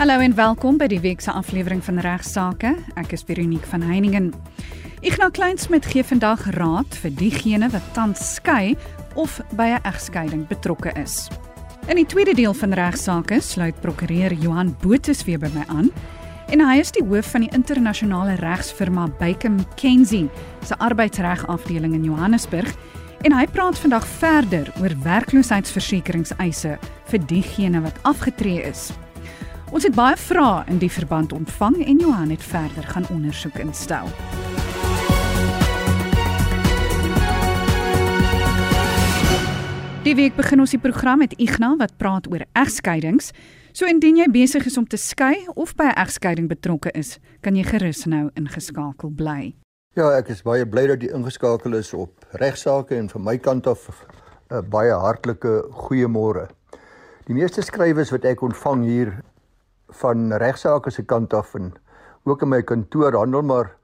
Hallo en welkom by die week se aflewering van Regsake. Ek is Veronique van Heiningen. Ignas Kleinsmid gee vandag raad vir diegene wat tans skei of by 'n egskeiding betrokke is. In die tweede deel van Regsake sluit prokureur Johan Botha weer by my aan. En hy is die hoof van die internasionale regsfirma Baker McKenzie se arbeidsreg afdeling in Johannesburg en hy praat vandag verder oor werkloosheidsversekeringseise vir diegene wat afgetree is. Ons het baie vrae in die verband ontvang en Johan het verder gaan ondersoek instel. Die week begin ons die program met Ignas wat praat oor egskeidings. So indien jy besig is om te skei of by 'n egskeiding betrokke is, kan jy gerus nou ingeskakel bly. Ja, ek is baie bly dat jy ingeskakel is op regsaake en van my kant af 'n uh, baie hartlike goeiemôre. Die meeste skrywes wat ek ontvang hier van regsaake se kant af en ook in my kantoor handel maar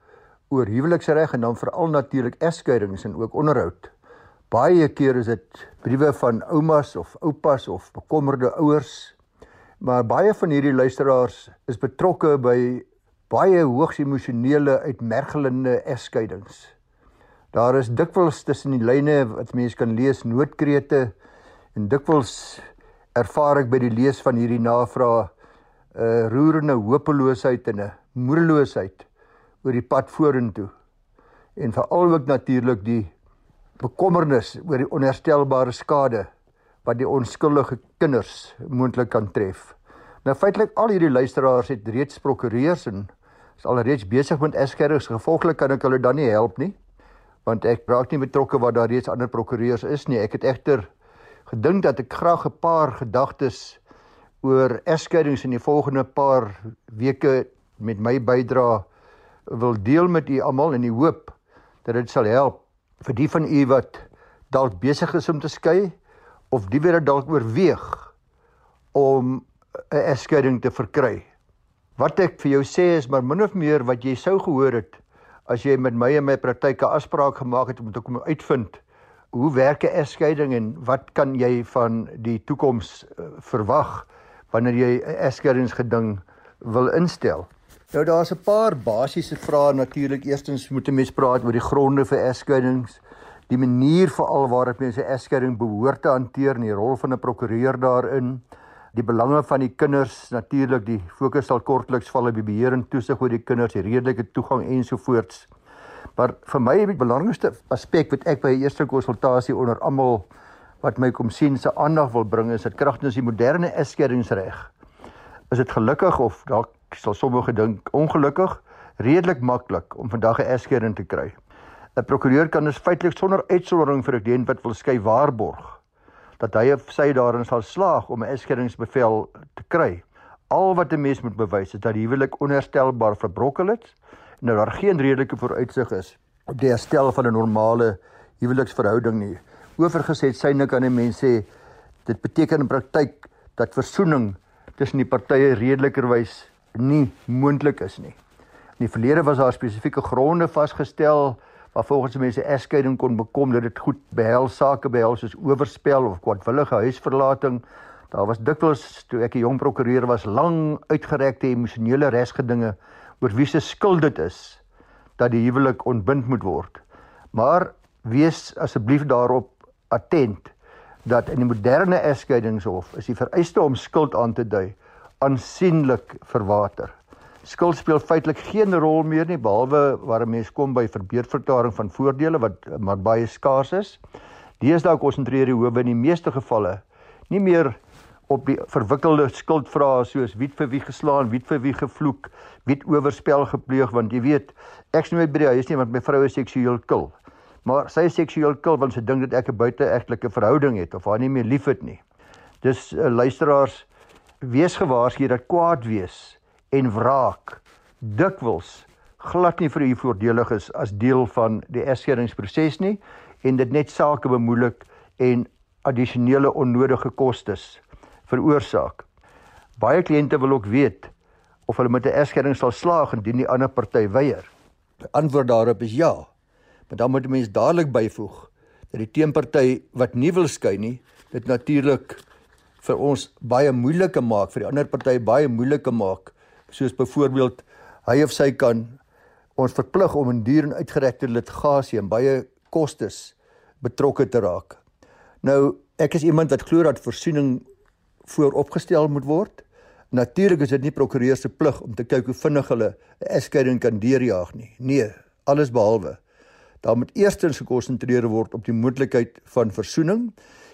oor huweliksreg en dan veral natuurlik egskeidings en ook onderhoud. Baie keer is dit briewe van oumas of oupas of bekommerde ouers. Maar baie van hierdie luisteraars is betrokke by baie hoogs emosionele uitmergelende egskeidings. Daar is dikwels tussen die lyne wat mense kan lees noodkrete en dikwels ervaar ek by die lees van hierdie navraag 'n uh, roerende hopeloosheid en 'n moedeloosheid oor die pad vorentoe. En veral ook natuurlik die bekommernis oor die onherstelbare skade wat die onskuldige kinders moontlik kan tref. Nou feitelik al hierdie luisteraars het reeds prokureurs en is alreeds besig met egskeidings. Gevolglik kan ek hulle dan nie help nie want ek raak nie betrokke waar daar reeds ander prokureurs is nie. Ek het egter gedink dat ek graag 'n paar gedagtes oor egskeidings in die volgende paar weke met my bydrae wil deel met u almal in die hoop dat dit sal help vir die van u wat dalk besig is om te skei of die wat dalk oorweeg om 'n egskeiding te verkry. Wat ek vir jou sê is maar min of meer wat jy sou gehoor het as jy met my en my praktyke afspraak gemaak het om te kom uitvind hoe werk 'n egskeiding en wat kan jy van die toekoms uh, verwag wanneer jy 'n egskeidingsgeding wil instel. Nou daar's 'n paar basiese vrae natuurlik. Eerstens moet 'n mens praat oor die gronde vir egskeidings, die manier veral waarop mense egskeiding behoort te hanteer en die rol van 'n prokureur daarin, die belange van die kinders, natuurlik die fokus sal kortliks val op die beheer en toesig oor die kinders, die redelike toegang ensovoorts. Maar vir my die belangrikste aspek wat ek by 'n eerste konsultasie onder almal wat my kom sien se aandag wil bring is dit kragtens die moderne egskeidingsreg. Is dit gelukkig of dalk sal sommige dink ongelukkig redelik maklik om vandag 'n egskeiding te kry. 'n Prokureur kan dus feitelik sonder uitsondering vir 'n kliënt wat wil skei waarborg dat hy of sy daarin sal slaag om 'n egskeidingsbevel te kry. Al wat 'n mens moet bewys is dat die huwelik onherstelbaar verbrokel het en dat daar geen redelike vooruitsig is op die herstel van 'n normale huweliksverhouding nie oorgesê syne kan 'n mens sê dit beteken in praktyk dat versoening tussen die partye redelikerwys nie moontlik is nie. In die verlede was daar spesifieke gronde vasgestel waar volgens mense egskeiding kon bekom dat dit goed behels sake behels soos oorspel of kwadwillige huisverlating. Daar was dikwels toe ek 'n jong prokureur was lang uitgerekte emosionele resgedinge oor wie se skuld dit is dat die huwelik ontbind moet word. Maar wees asseblief daarop attent dat in die moderne egskeidingshof is die vereiste om skuld aan te dui aansienlik verwater. Skuld speel feitelik geen rol meer nie behalwe waar 'n mens kom by verbeurverklaring van voordele wat maar baie skaars is. Deesdae konsentreer die howe in die meeste gevalle nie meer op die verwikkelde skuldvrae soos wie vir wie geslaan, wie vir wie gevloek, wie oorspel gepleeg want jy weet ek's nooit by die huis nie want my vrou is seksueel kil maar sy seksueel kil want sy dink dat ek 'n buiteegtelike verhouding het of haar nie meer liefhet nie. Dis uh, luisteraars wees gewaarsku dat kwaad wees en wraak dikwels glad nie vir u voordelig is as deel van die egskeidingsproses nie en dit net sake bemoeilik en addisionele onnodige kostes veroorsaak. Baie kliënte wil ook weet of hulle met 'n egskeiding sal slaag indien die ander party weier. Die antwoord daarop is ja. Maar dan moet 'n mens dadelik byvoeg dat die teenparty wat nie wil skei nie, dit natuurlik vir ons baie moeilike maak, vir die ander party baie moeilike maak, soos byvoorbeeld hy of sy kan ons verplig om in duur en uitgerekte litigasie en baie kostes betrokke te raak. Nou, ek is iemand wat glo dat versoening vooropgestel moet word. Natuurlik is dit nie prokureur se plig om te kyk hoe vinnig hulle 'n egskeiding kan deurjaag nie. Nee, alles behalwe. Daar moet eerstens gekonsentreer word op die moontlikheid van versoening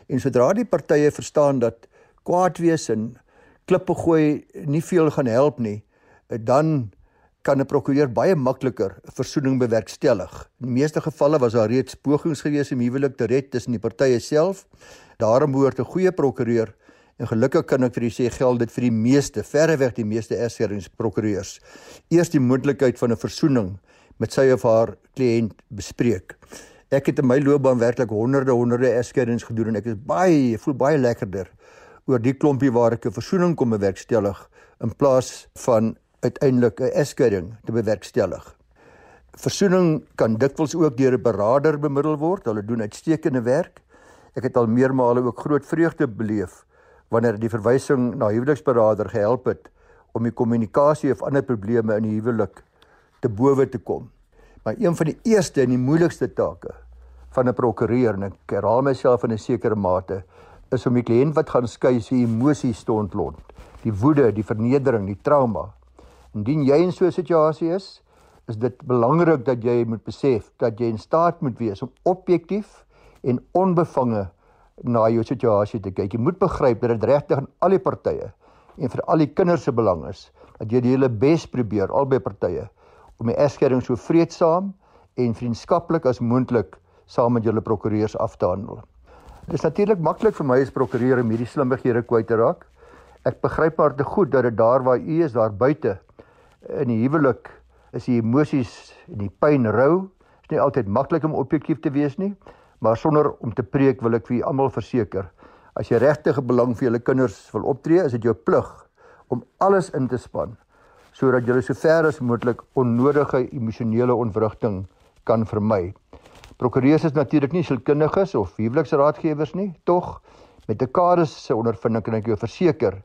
en sodra die partye verstaan dat kwaad wees en klippe gooi nie veel gaan help nie, dan kan 'n prokureur baie makliker versoening bewerkstellig. In die meeste gevalle was daar reeds pogings gewees om huwelik te red tussen die partye self. Daarom behoort 'n goeie prokureur en gelukkig kan ek vir u sê geld dit vir die meeste, verreweg die meeste egskeidings eers die moontlikheid van 'n versoening met sy of haar kliënt bespreek. Ek het in my loopbaan werklik honderde honderde egskeidings gedoen en ek is baie voel baie lekkerder oor die klompie waar ek 'n versoening kom bewerkstellig in plaas van uiteindelik 'n egskeiding te bewerkstellig. Versoening kan dikwels ook deur 'n beraader bemiddel word. Hulle doen uitstekende werk. Ek het al meermale ook groot vreugde beleef wanneer die verwysing na huweliksberader gehelp het om die kommunikasie of ander probleme in die huwelik te bowe te kom. Maar een van die eerste en die moeilikste take van 'n prokureur en ek herhaal myself in 'n sekere mate is om die kliënt wat gaan skei se emosies te ontlont. Die woede, die vernedering, die trauma Indien jy in so 'n situasie is, is dit belangrik dat jy moet besef dat jy in staat moet wees om objektief en onbevange na jou situasie te kyk. Jy moet begryp dat dit regtig aan al die partye en vir al die kinders se belang is dat jy die hele bes probeer albei partye om die egskeiding so vreedsaam en vriendskaplik as moontlik saam met julle prokureurs af te handel. Dit is natuurlik maklik vir my as prokureur om hierdie slimmighede kwyt te raak. Ek begryp maar te goed dat dit daar waar u is daar buite in die huwelik is die emosies en die pyn rou. Dit is nie altyd maklik om objektief te wees nie, maar sonder om te preek wil ek vir almal verseker, as jy regtig 'n belang vir julle kinders wil optree, is dit jou plig om alles in te span sodat jy so ver as moontlik onnodige emosionele ontwrigting kan vermy. Prokureurs is natuurlik nie sielkundiges of huweliksraadgewers nie, tog met 'n kaders se ondervinding kan ek jou verseker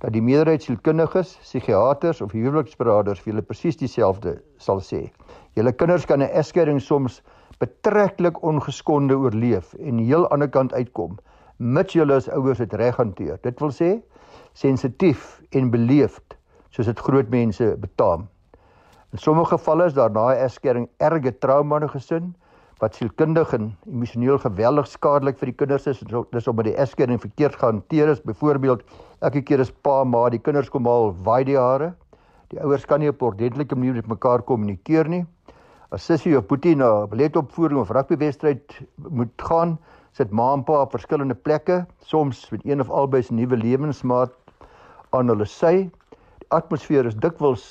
dat die meerderheid sielkundiges, psigiaters of huweliksberaders vir julle presies dieselfde sal sê. Julle kinders kan 'n egskeiding soms betreklik ongeskonde oorleef en heel aan die ander kant uitkom mits julle as ouers dit reg hanteer. Dit wil sê sensitief en beleefd soos dit groot mense betaam. In sommige gevalle is daar na 'n egskeiding erge trauma in 'n gesin wat sielkundig en emosioneel geweldig skadelik vir die kinders is. Dis omdat die egskeiding verkeerd gehanteer is. Byvoorbeeld, elke keer as pa maar die kinders kom al waai die hare. Die ouers kan nie op 'n ordentlike manier met mekaar kommunikeer nie. As sussie of boetie na balletopvoering of rugbywedstryd moet gaan, sit ma en pa op verskillende plekke, soms met een of albei se nuwe lewensmaat aan hulle sy. Atmosfeer is dikwels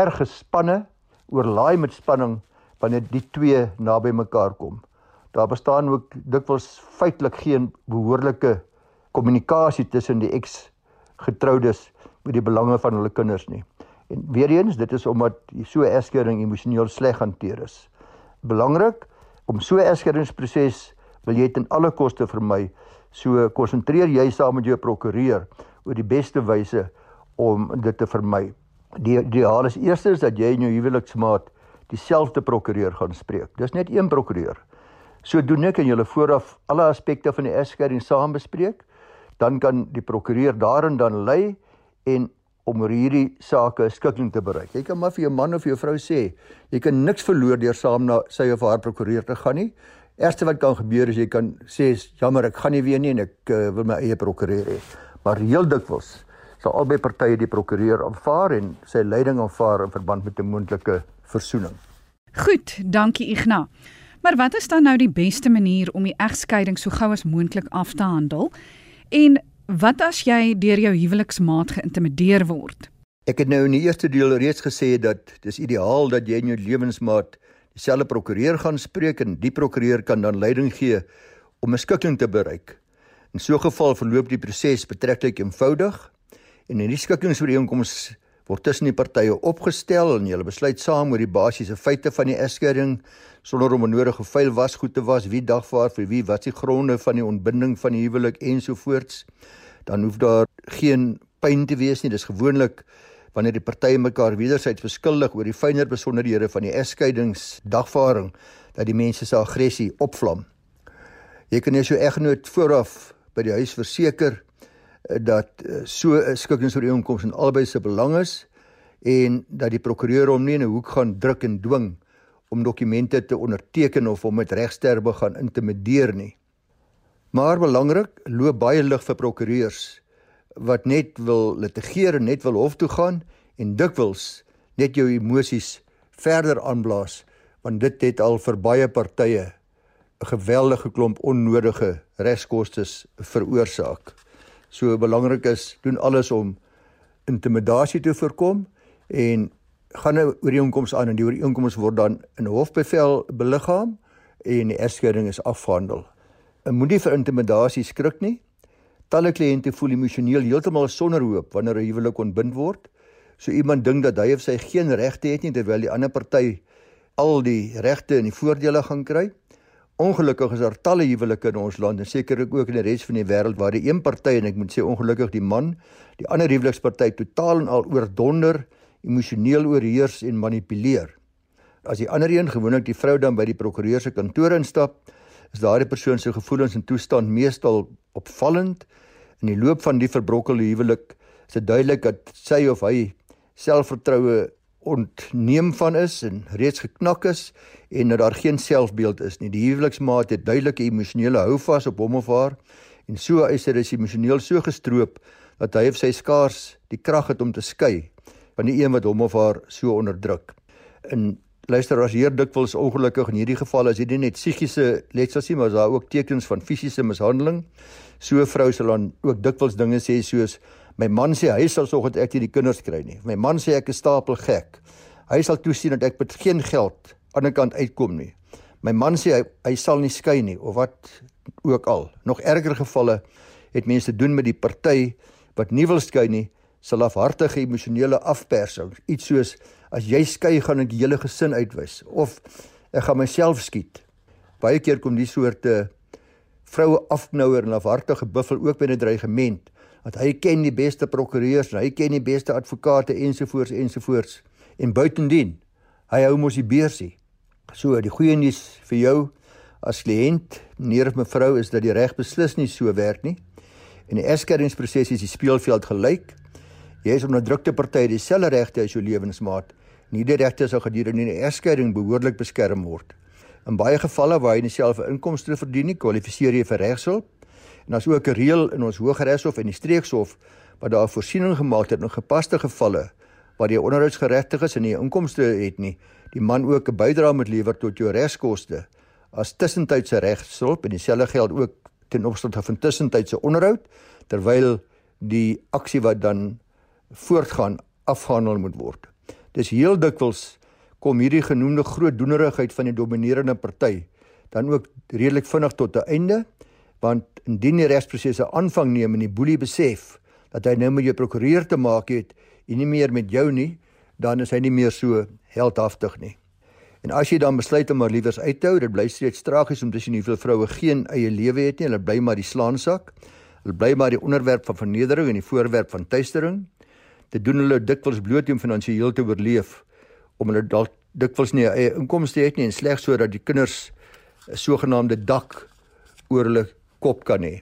erg gespanne, oorlaai met spanning wanneer die twee naby mekaar kom. Daar bestaan ook dikwels feitelik geen behoorlike kommunikasie tussen die eks-getroudes met die belange van hulle kinders nie. En weer eens, dit is omdat so 'n egskeiding emosioneel sleg hanteer is. Belangrik om so 'n egskeidingsproses wil jy ten alle koste vermy. So konsentreer jy saam met jou prokureur oor die beste wyse om dit te vermy. Die ideaal is eerstens dat jy en jou huweliksmaat dieselfde prokureur gaan spreek. Dis net een prokureur. Sodoende kan julle vooraf alle aspekte van die egskeiding saam bespreek. Dan kan die prokureur daarin dan lei en om oor hierdie sake skikking te bereik. Jy kan maar vir jou man of jou vrou sê, jy kan niks verloor deur saam na sy of haar prokureur te gaan nie. Eerste wat kan gebeur is jy kan sê, "Jammer, ek gaan nie weer nie en ek uh, wil my eie prokureur hê." Maar heel dikwels sal albei partye die prokureur aanvaar en sy leiding aanvaar in verband met 'n moontlike versoening. Goed, dankie Ignas. Maar wat is dan nou die beste manier om die egskeiding so gou as moontlik af te handel? En wat as jy deur jou huweliksmaat geïntimideer word? Ek het nou in die eerste deel reeds gesê dat dis ideaal dat jy en jou lewensmaat dieselfde prokureur gaan spreek en die prokureur kan dan leiding gee om 'n skikking te bereik. In so 'n geval verloop die proses betreklik eenvoudig en in die skikkingsooreenkoms word tussen die partye opgestel en hulle besluit saam oor die basiese feite van die egskeiding sonder om 'n nodige vuil was goed te was wie dagvaar vir wie wat die gronde van die ontbinding van die huwelik ensovoorts dan hoef daar geen pyn te wees nie. Dis gewoonlik wanneer die partye mekaar wederzijds beskuldig oor die fynere besonderhede van die egskeidingsdagvaarding dat die mense se aggressie opvlam. Jy kan so egnoot vooraf by die huis verseker dat eh, so 'n skikkingsooreenkoms in albei se belang is en dat die prokureur hom nie in 'n hoek gaan druk en dwing om dokumente te onderteken of om met regsterbe gaan intimideer nie. Maar belangrik, loop baie lig vir prokureurs wat net wil litigeer en net wil hof toe gaan en dikwels net jou emosies verder aanblaas want dit het al vir baie partye 'n geweldige klomp onnodige regskoste veroorsaak. So belangrik is doen alles om intimidasie te voorkom en gaan 'n ooreenkoms aan en die ooreenkoms word dan in hofbevel beliggaam en die egskeiding is afhandel. Moenie vir intimidasie skrik nie. Talle kliënte voel emosioneel heeltemal sonder hoop wanneer 'n huwelik ontbind word. So iemand dink dat hy of sy geen regte het nie terwyl die ander party al die regte en die voordele gaan kry. Ongelukkig is daar talle huwelike in ons land en sekerlik ook in die res van die wêreld waar die een party en ek moet sê ongelukkig die man, die ander huweliksparty totaal en al oordonder emosioneel oorheers en manipuleer. As die ander een gewoonlik die vrou dan by die prokureur se kantoor instap, is daardie persoon se gevoelens en toestand meestal opvallend. In die loop van die verbrokkelde huwelik is dit duidelik dat sy of hy selfvertroue ontneem van is en reeds geknak is en dat daar geen selfbeeld is nie. Die huweliksmaat het duidelike emosionele houvas op hom of haar en so is hy emosioneel so gestroop dat hy of sy skaars die krag het om te skei van die een wat hom of haar so onderdruk. In luister as hier dikwels ongelukkig in hierdie geval as nie net psigiese letsels sien maar as daar ook tekens van fisiese mishandeling. So 'n vrou sal dan ook dikwels dinge sê soos my man sê hy sal sorg dat ek nie die kinders kry nie. My man sê ek is stapel gek. Hy sal toesien dat ek met geen geld aan die kant uitkom nie. My man sê hy, hy sal nie skei nie of wat ook al. Nog erger gevalle het mense te doen met die party wat nie wil skei nie sal afhartige emosionele afpersing, iets soos as jy skei gaan ek die hele gesin uitwis of ek gaan myself skiet. Baie keer kom die soorte vroue afknouer en afhartige buffel ook binne dreigement dat hy ken die beste prokureurs hy ken die beste advokate ensovoorts ensovoorts en buitendien hy hou mos die beursie. So die goeie nuus vir jou as kliënt, meneer of mevrou, is dat die reg beslis nie so werk nie. En die egskeidingsproses is die speelveld gelyk. Jy is onderdrukte party dieselfde regte as jou lewensmaat. Nie die regte sou gedurende die egskeiding behoorlik beskerm word. In baie gevalle waar jy self 'n inkomste verdien nie, kwalifiseer jy vir regshulp. En daar's ook 'n reël in ons Hooggeregshof en die Streekshof wat daar voorsiening gemaak het in gepaste gevalle waar jy onderhoudsgeregtig is en nie inkomste het nie, die man ook 'n bydrae moet lewer tot jou regskoste as tussentydse regshulp en dieselfde geld ook ten opsigte van tussentydse onderhoud terwyl die aksie wat dan voortgaan afgehandel moet word. Dis heel dikwels kom hierdie genoemde groot doenerigheid van die dominerende party dan ook redelik vinnig tot 'n einde want indien die regsprosesse aanvang neem en die boelie besef dat hy nou met jou prokureur te maak het en nie meer met jou nie, dan is hy nie meer so heldhaftig nie. En as jy dan besluit om maar liewers uit te hou, dit bly steeds tragies om te sien hoeveel vroue geen eie lewe het nie, hulle bly maar die slaansak. Hulle bly maar die onderwerp van vernedering en die voorwerp van tuistering. Dit doen hulle dikwels bloot om finansiëel te oorleef om hulle dalk dikwels nie eie inkomste het nie en slegs sodat die kinders 'n sogenaamde dak oor hulle kop kan hê.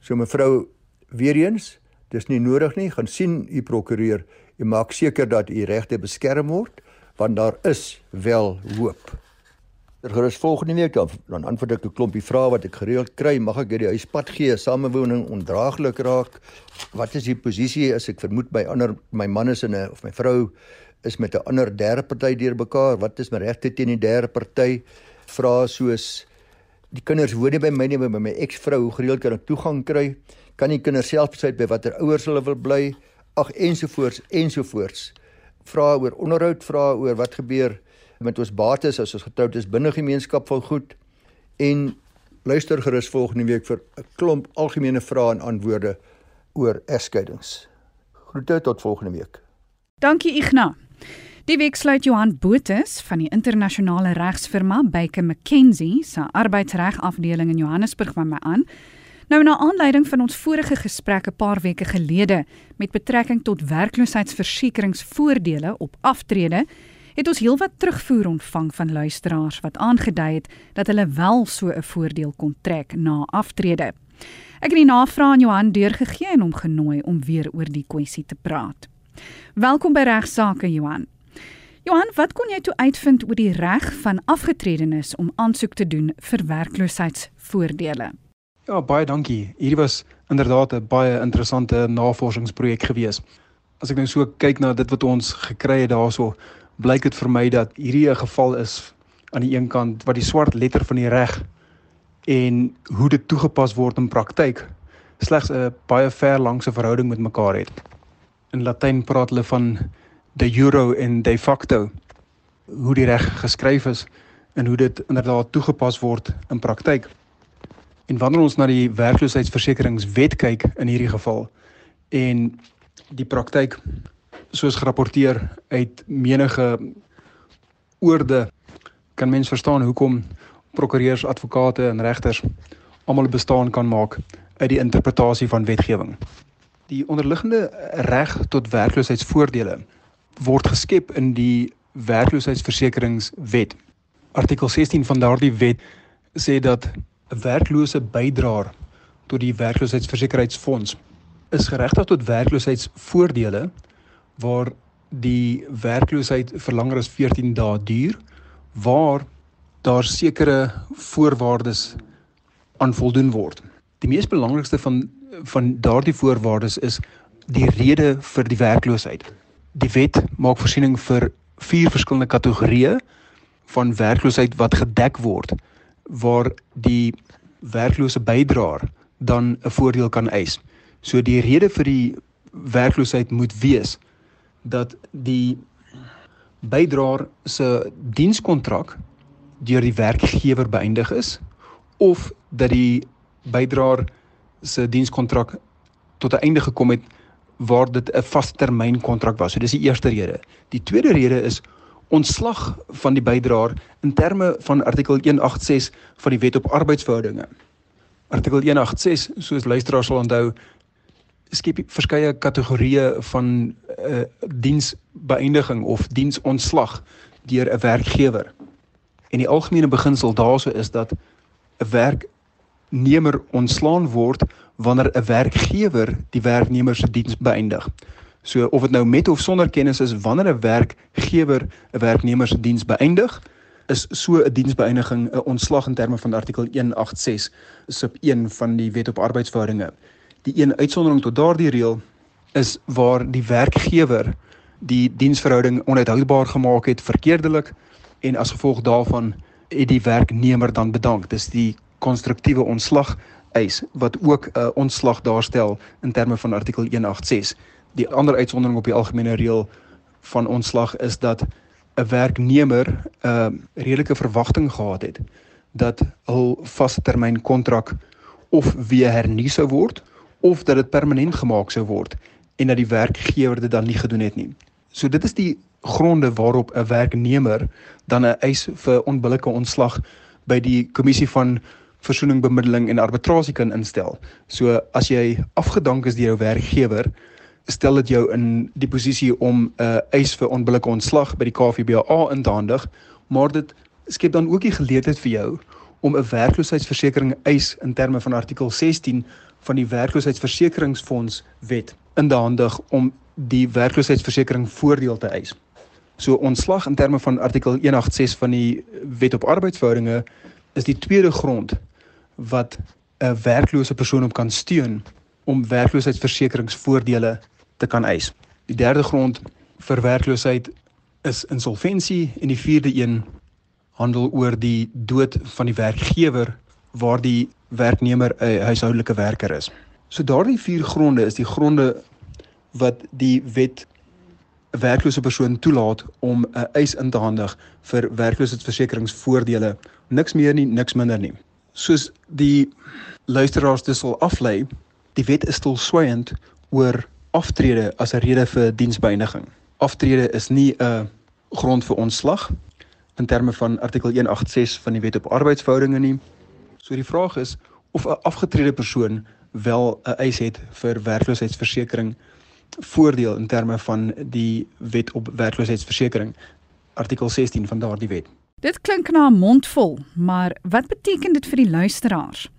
So mevrou, weer eens, dis nie nodig nie, gaan sien u prokureur en maak seker dat u regte beskerm word want daar is wel hoop. Gerus volgende week dan dan antwoord ek 'n klompie vrae wat ek gereeld kry. Mag ek hierdie huispad gee, samewoning ondraaglik raak? Wat is die posisie as ek vermoed my ander my man is in 'n of my vrou is met 'n ander derde party deurbekaar? Wat is my regte teen die derde party? Vrae soos die kinders woon nie by my nie, by my eksvrou, hoe gereeld kan ek toegang kry? Kan die kinders self besluit by watter ouers hulle wil bly? Ag ensovoorts ensovoorts. Vrae oor onderhoud, vrae oor wat gebeur met ons bates as ons getroud is binne gemeenskap van goed en luister gerus volgende week vir 'n klomp algemene vrae en antwoorde oor egskeidings. Groete tot volgende week. Dankie Ignas. Die week sluit Johan Botus van die internasionale regsfirma Baker McKenzie se arbeidsreg afdeling in Johannesburg by my aan. Nou na aanleiding van ons vorige gesprek 'n paar weke gelede met betrekking tot werkloosheidsversekeringsvoordele op aftrede, het ons heelwat terugvoer ontvang van luisteraars wat aangedui het dat hulle wel so 'n voordeel kon trek na aftrede. Ek het die navraag aan Johan deurgegee en hom genooi om weer oor die kwessie te praat. Welkom by Regsake Johan. Johan, wat kon jy toe uitvind oor die reg van afgetredenes om aansoek te doen vir werkloosheidsvoordele? Ja, baie dankie. Hierdie was inderdaad 'n baie interessante navorsingsprojek gewees. As ek nou so kyk na dit wat ons gekry het daaroor, blyk dit vir my dat hierdie 'n geval is aan die een kant wat die swart letter van die reg en hoe dit toegepas word in praktyk slegs 'n baie ver langse verhouding met mekaar het. In Latyn praat hulle van de jure en de facto hoe die reg geskryf is en hoe dit inderdaad toegepas word in praktyk. En wanneer ons na die werkloosheidsversekeringswet kyk in hierdie geval en die praktyk soos gerapporteer uit menige oorde kan mens verstaan hoekom prokureurs, advokate en regters almal bestaan kan maak uit die interpretasie van wetgewing. Die onderliggende reg tot werkloosheidsvoordele word geskep in die werkloosheidsversekeringswet. Artikel 16 van daardie wet sê dat 'n werklose bydraer tot die werkloosheidsversekeringsfonds is geregtig tot werkloosheidsvoordele waar die werkloosheid vir langer as 14 dae duur waar daar sekere voorwaardes aan voldoen word. Die mees belangrikste van van daardie voorwaardes is die rede vir die werkloosheid. Die wet maak voorsiening vir vier verskillende kategorieë van werkloosheid wat gedek word waar die werklose bydraer dan 'n voordeel kan eis. So die rede vir die werkloosheid moet wees dat die bydraer se dienskontrak deur die werkgewer beëindig is of dat die bydraer se dienskontrak tot 'n einde gekom het waar dit 'n vastermyn kontrak was. So dis die eerste rede. Die tweede rede is ontslag van die bydraer in terme van artikel 186 van die Wet op Arbeidsverhoudinge. Artikel 186, soos luisteraars sal onthou, skep verskeie kategorieë van 'n uh, eh, diensbeëindiging of diensontslag deur 'n werkgewer. En die algemene beginsel daarso is dat 'n werknemer ontslaan word wanneer 'n werkgewer die werknemer se diens beëindig. So of dit nou met of sonder kennis is wanneer 'n werkgewer 'n werknemer se diens beëindig, is so 'n diensbeëindiging 'n ontslag in terme van artikel 186 sub 1 van die Wet op Arbeidsverhoudinge. Die een uitsondering tot daardie reël is waar die werkgewer die diensverhouding onuithoubaar gemaak het verkeerdelik en as gevolg daarvan het die werknemer dan bedank. Dis die konstruktiewe ontslag eis wat ook 'n uh, ontslag daarstel in terme van artikel 186. Die ander uitsondering op die algemene reël van ontslag is dat 'n werknemer 'n uh, redelike verwagting gehad het dat hul vaste termyn kontrak of weer hernu sou word of dat dit permanent gemaak sou word en dat die werkgewer dit dan nie gedoen het nie. So dit is die gronde waarop 'n werknemer dan 'n eis vir onbillike ontslag by die kommissie van versoening bemiddeling en arbitrasie kan instel. So as jy afgedank is deur jou werkgewer, stel dit jou in die posisie om 'n uh, eis vir onbillike ontslag by die KVBA in te handig, maar dit skep dan ook die geleentheid vir jou om 'n werkloosheidsversekering eis in terme van artikel 16 van die werkloosheidsversekeringsfonds wet in te handig om die werkloosheidsversekering voordeel te eis. So ontslag in terme van artikel 186 van die Wet op Arbeidsverhoudinge is die tweede grond wat 'n werklose persoon op kan steun om werkloosheidsversekeringsvoordele te kan eis. Die derde grond vir werkloosheid is insolventie en die vierde een handel oor die dood van die werkgewer waar die werknemer 'n huishoudelike werker is. So daardie vier gronde is die gronde wat die wet 'n werklose persoon toelaat om 'n eis in te handig vir werkloosheidsversekeringsvoordele, niks meer nie, niks minder nie. Soos die luisteraars dis sal aflei, die wet is stilswyend oor aftrede as 'n rede vir diensbeëindiging. Aftrede is nie 'n grond vir ontslag in terme van artikel 186 van die Wet op Arbeidsverhoudinge nie. So die vraag is of 'n afgetrede persoon wel 'n eis het vir werkloosheidsversekering voordeel in terme van die wet op werkloosheidsversekering artikel 16 van daardie wet. Dit klink na 'n mondvol, maar wat beteken dit vir die luisteraars?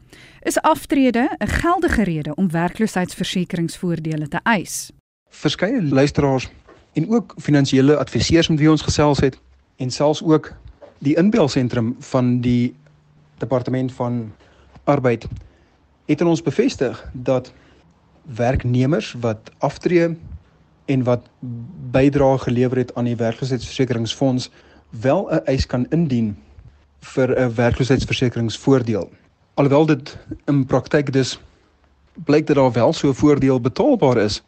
Is aftrede 'n geldige rede om werkloosheidsversekeringsvoordele te eis? Verskeie luisteraars en ook finansiële adviseurs met wie ons gesels het en selfs ook die inbelsentrum van die departement van arbeid het ons bevestig dat werknemers wat aftree en wat bydrae gelewer het aan die werkloosheidsversekeringsfonds wel 'n eis kan indien vir 'n werkloosheidsversekeringsvoordeel. Alhoewel dit in praktyk dus blyk dat daar wel so 'n voordeel betaalbaar is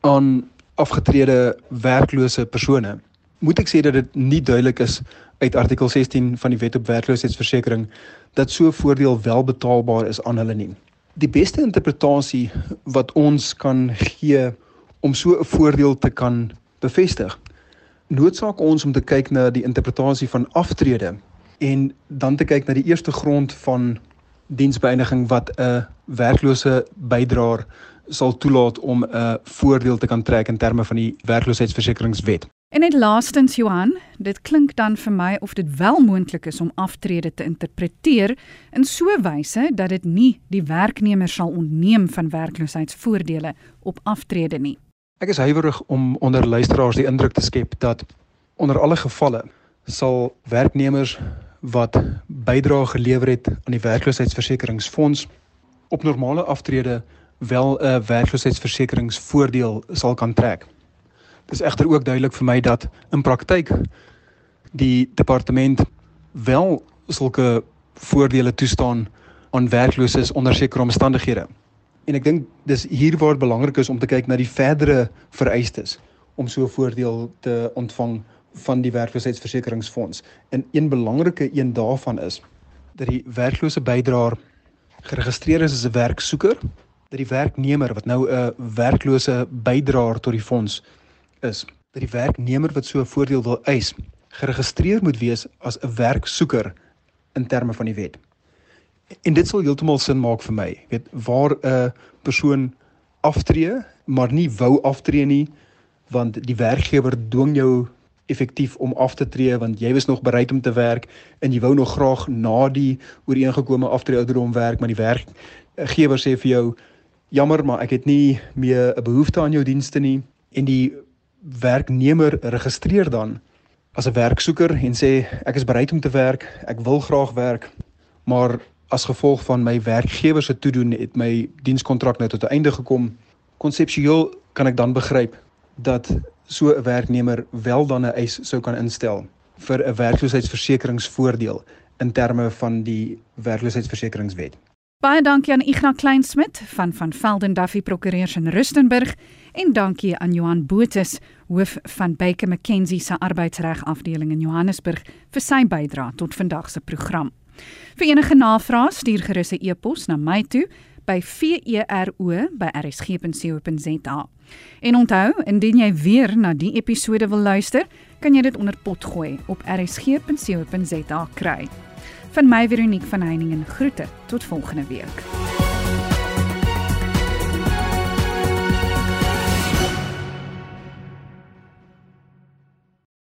aan afgetrede werklose persone. Moet ek sê dat dit nie duidelik is uit artikel 16 van die Wet op Werkloosheidsversekering dat so 'n voordeel wel betaalbaar is aan hulle nie. Die beste interpretasie wat ons kan gee om so 'n voordeel te kan bevestig noodsaak ons om te kyk na die interpretasie van aftrede en dan te kyk na die eerste grond van diensbeëindiging wat 'n werklose bydraer sal toelaat om 'n voordeel te kan trek in terme van die werkloosheidsversekeringswet. En net laastens Johan, dit klink dan vir my of dit wel moontlik is om aftrede te interpreteer in so 'n wyse dat dit nie die werknemer sal ontneem van werkloosheidsvoordele op aftrede nie. Ek is huiwerig om onder luisteraars die indruk te skep dat onder alle gevalle sal werknemers wat bydrae gelewer het aan die werkloosheidsversekeringsfonds op normale aftrede wel 'n werkloosheidsversekeringsvoordeel sal kan trek. Dit is egter ook duidelik vir my dat in praktyk die departement wel sulke voordele toestaan aan werklooses onder sekere omstandighede. En ek dink dis hier waar dit belangrik is om te kyk na die verdere vereistes om so 'n voordeel te ontvang van die werkloosheidsversekeringsfonds. En een belangrike een daarvan is dat die werklose bydraer geregistreer is as 'n werksoeker, dat die werknemer wat nou 'n werklose bydraer tot die fonds is, dat die werknemer wat so 'n voordeel wil eis, geregistreer moet wees as 'n werksoeker in terme van die wet. En dit sal heeltemal sin maak vir my. Jy weet waar 'n persoon aftree, maar nie wou aftree nie want die werkgewer dwing jou effektief om af te tree want jy was nog bereid om te werk en jy wou nog graag na die ooreengekome aftree ouderdom werk, maar die werkgewer sê vir jou jammer, maar ek het nie meer 'n behoefte aan jou dienste nie en die werknemer registreer dan as 'n werksoeker en sê ek is bereid om te werk, ek wil graag werk, maar as gevolg van my werkgewer se toedoen het my dienskontrak nou tot 'n einde gekom. Konseptueel kan ek dan begryp dat so 'n werknemer wel dan 'n eis sou kan instel vir 'n werkloosheidsversekeringsvoordeel in terme van die werkloosheidsversekeringswet. Baie dankie aan Ignas Kleinsmid van van Velden Duffy Prokureurs in Rustenburg en dankie aan Johan Botus, hoof van Baker McKenzie se arbeidsreg afdeling in Johannesburg vir sy bydrae tot vandag se program. Vir enige navrae stuur gerus 'n e-pos na my toe by vero@rsg.co.za. En onthou, indien jy weer na die episode wil luister, kan jy dit onder pot gooi op rsg.co.za kry. Van my Veronique van Heiningen groete. Tot volgende week.